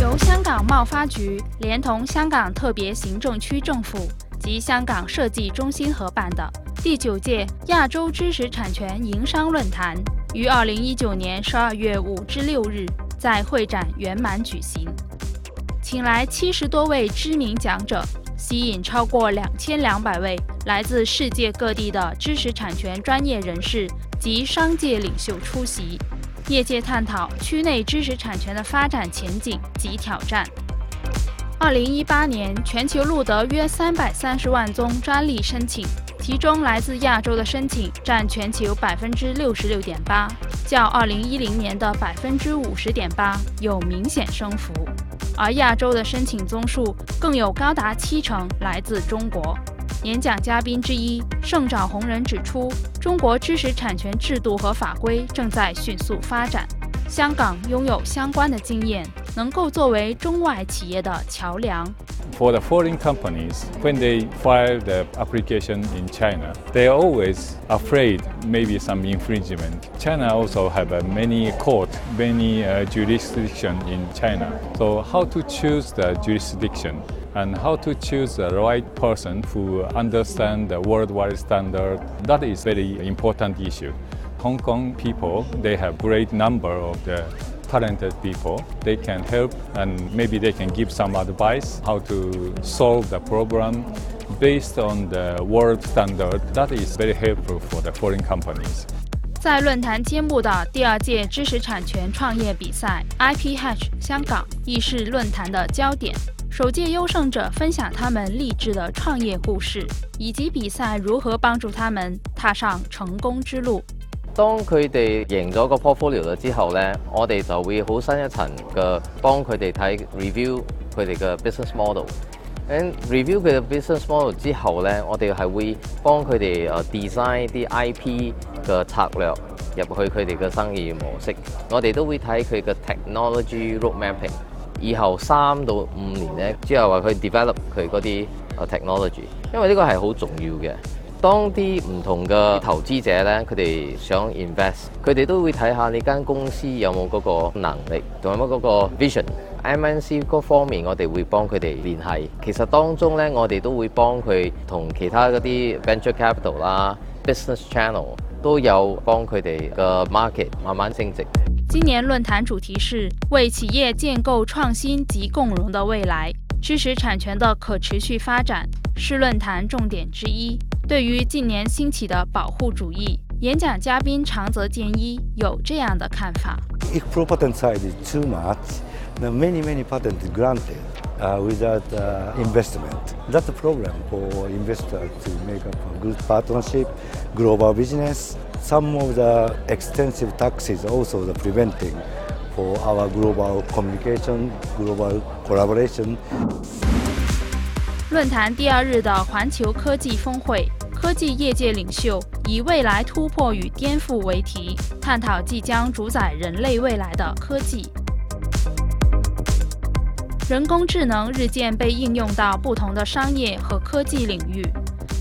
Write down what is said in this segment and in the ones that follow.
由香港贸发局连同香港特别行政区政府及香港设计中心合办的第九届亚洲知识产权营商论坛，于二零一九年十二月五至六日在会展圆满举行，请来七十多位知名讲者。吸引超过两千两百位来自世界各地的知识产权专业人士及商界领袖出席，业界探讨区内知识产权的发展前景及挑战。二零一八年，全球录得约三百三十万宗专利申请，其中来自亚洲的申请占全球百分之六十六点八，较二零一零年的百分之五十点八有明显升幅。而亚洲的申请宗数更有高达七成来自中国。演讲嘉宾之一盛展宏人指出，中国知识产权制度和法规正在迅速发展，香港拥有相关的经验，能够作为中外企业的桥梁。For the foreign companies, when they file the application in China, they are always afraid maybe some infringement. China also have uh, many court, many uh, jurisdiction in China. So how to choose the jurisdiction? and how to choose the right person who understand the worldwide standard. That is very important issue. Hong Kong people, they have great number of the talented people they can help and maybe they can give some advice how to solve the problem based on the world standard that is very helpful for the foreign companies 在论坛揭幕的第二届知识产权创业比赛 ip hatch 香港亦是论坛的焦点首届优胜者分享他们励志的创业故事以及比赛如何帮助他们踏上成功之路當佢哋贏咗個 portfolio 之後呢，我哋就會好新一層嘅幫佢哋睇 review 佢哋嘅 business model。and review 佢嘅 business model 之後呢，我哋係會幫佢哋誒 design 啲 IP 嘅策略入去佢哋嘅生意模式。我哋都會睇佢嘅 technology roadmapping。以後三到五年呢，之後話佢 develop 佢嗰啲 technology，因為呢個係好重要嘅。當啲唔同嘅投資者咧，佢哋想 invest，佢哋都會睇下你間公司有冇嗰個能力，同埋嗰個 vision。M n C 嗰方面，我哋會幫佢哋聯繫。其實當中咧，我哋都會幫佢同其他嗰啲 venture capital 啦、business channel 都有幫佢哋嘅 market 慢慢升值。今年論壇主題是為企業建構創新及共融的未來，知識產權的可持續發展是論壇重點之一。对于近年兴起的保护主义，演讲嘉宾长泽健一有这样的看法：If patent is too much, the many many patents granted, uh without investment, that's a problem for investor to make a good partnership, global business. Some of the extensive taxes also the preventing for our global communication, global collaboration. 论坛第二日的环球科技峰会，科技业界领袖以“未来突破与颠覆”为题，探讨即将主宰人类未来的科技。人工智能日渐被应用到不同的商业和科技领域，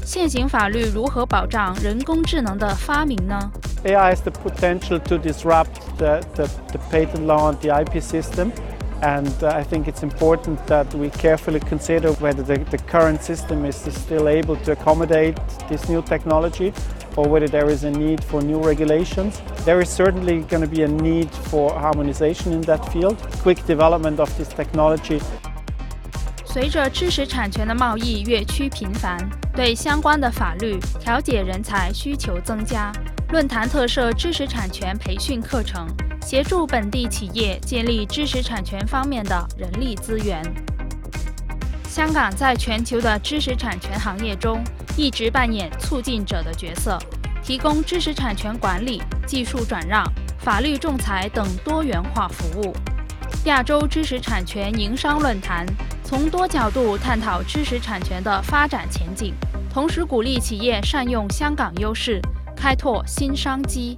现行法律如何保障人工智能的发明呢？AI has the potential to disrupt the the patent law and the IP system. And uh, I think it's important that we carefully consider whether the, the current system is still able to accommodate this new technology or whether there is a need for new regulations. There is certainly going to be a need for harmonization in that field, quick development of this technology. 随着知识产权的贸易越趋频繁，对相关的法律、调解人才需求增加。论坛特设知识产权培训课程，协助本地企业建立知识产权方面的人力资源。香港在全球的知识产权行业中一直扮演促进者的角色，提供知识产权管理、技术转让、法律仲裁等多元化服务。亚洲知识产权营商论坛从多角度探讨知识产权的发展前景，同时鼓励企业善用香港优势。开拓新商机。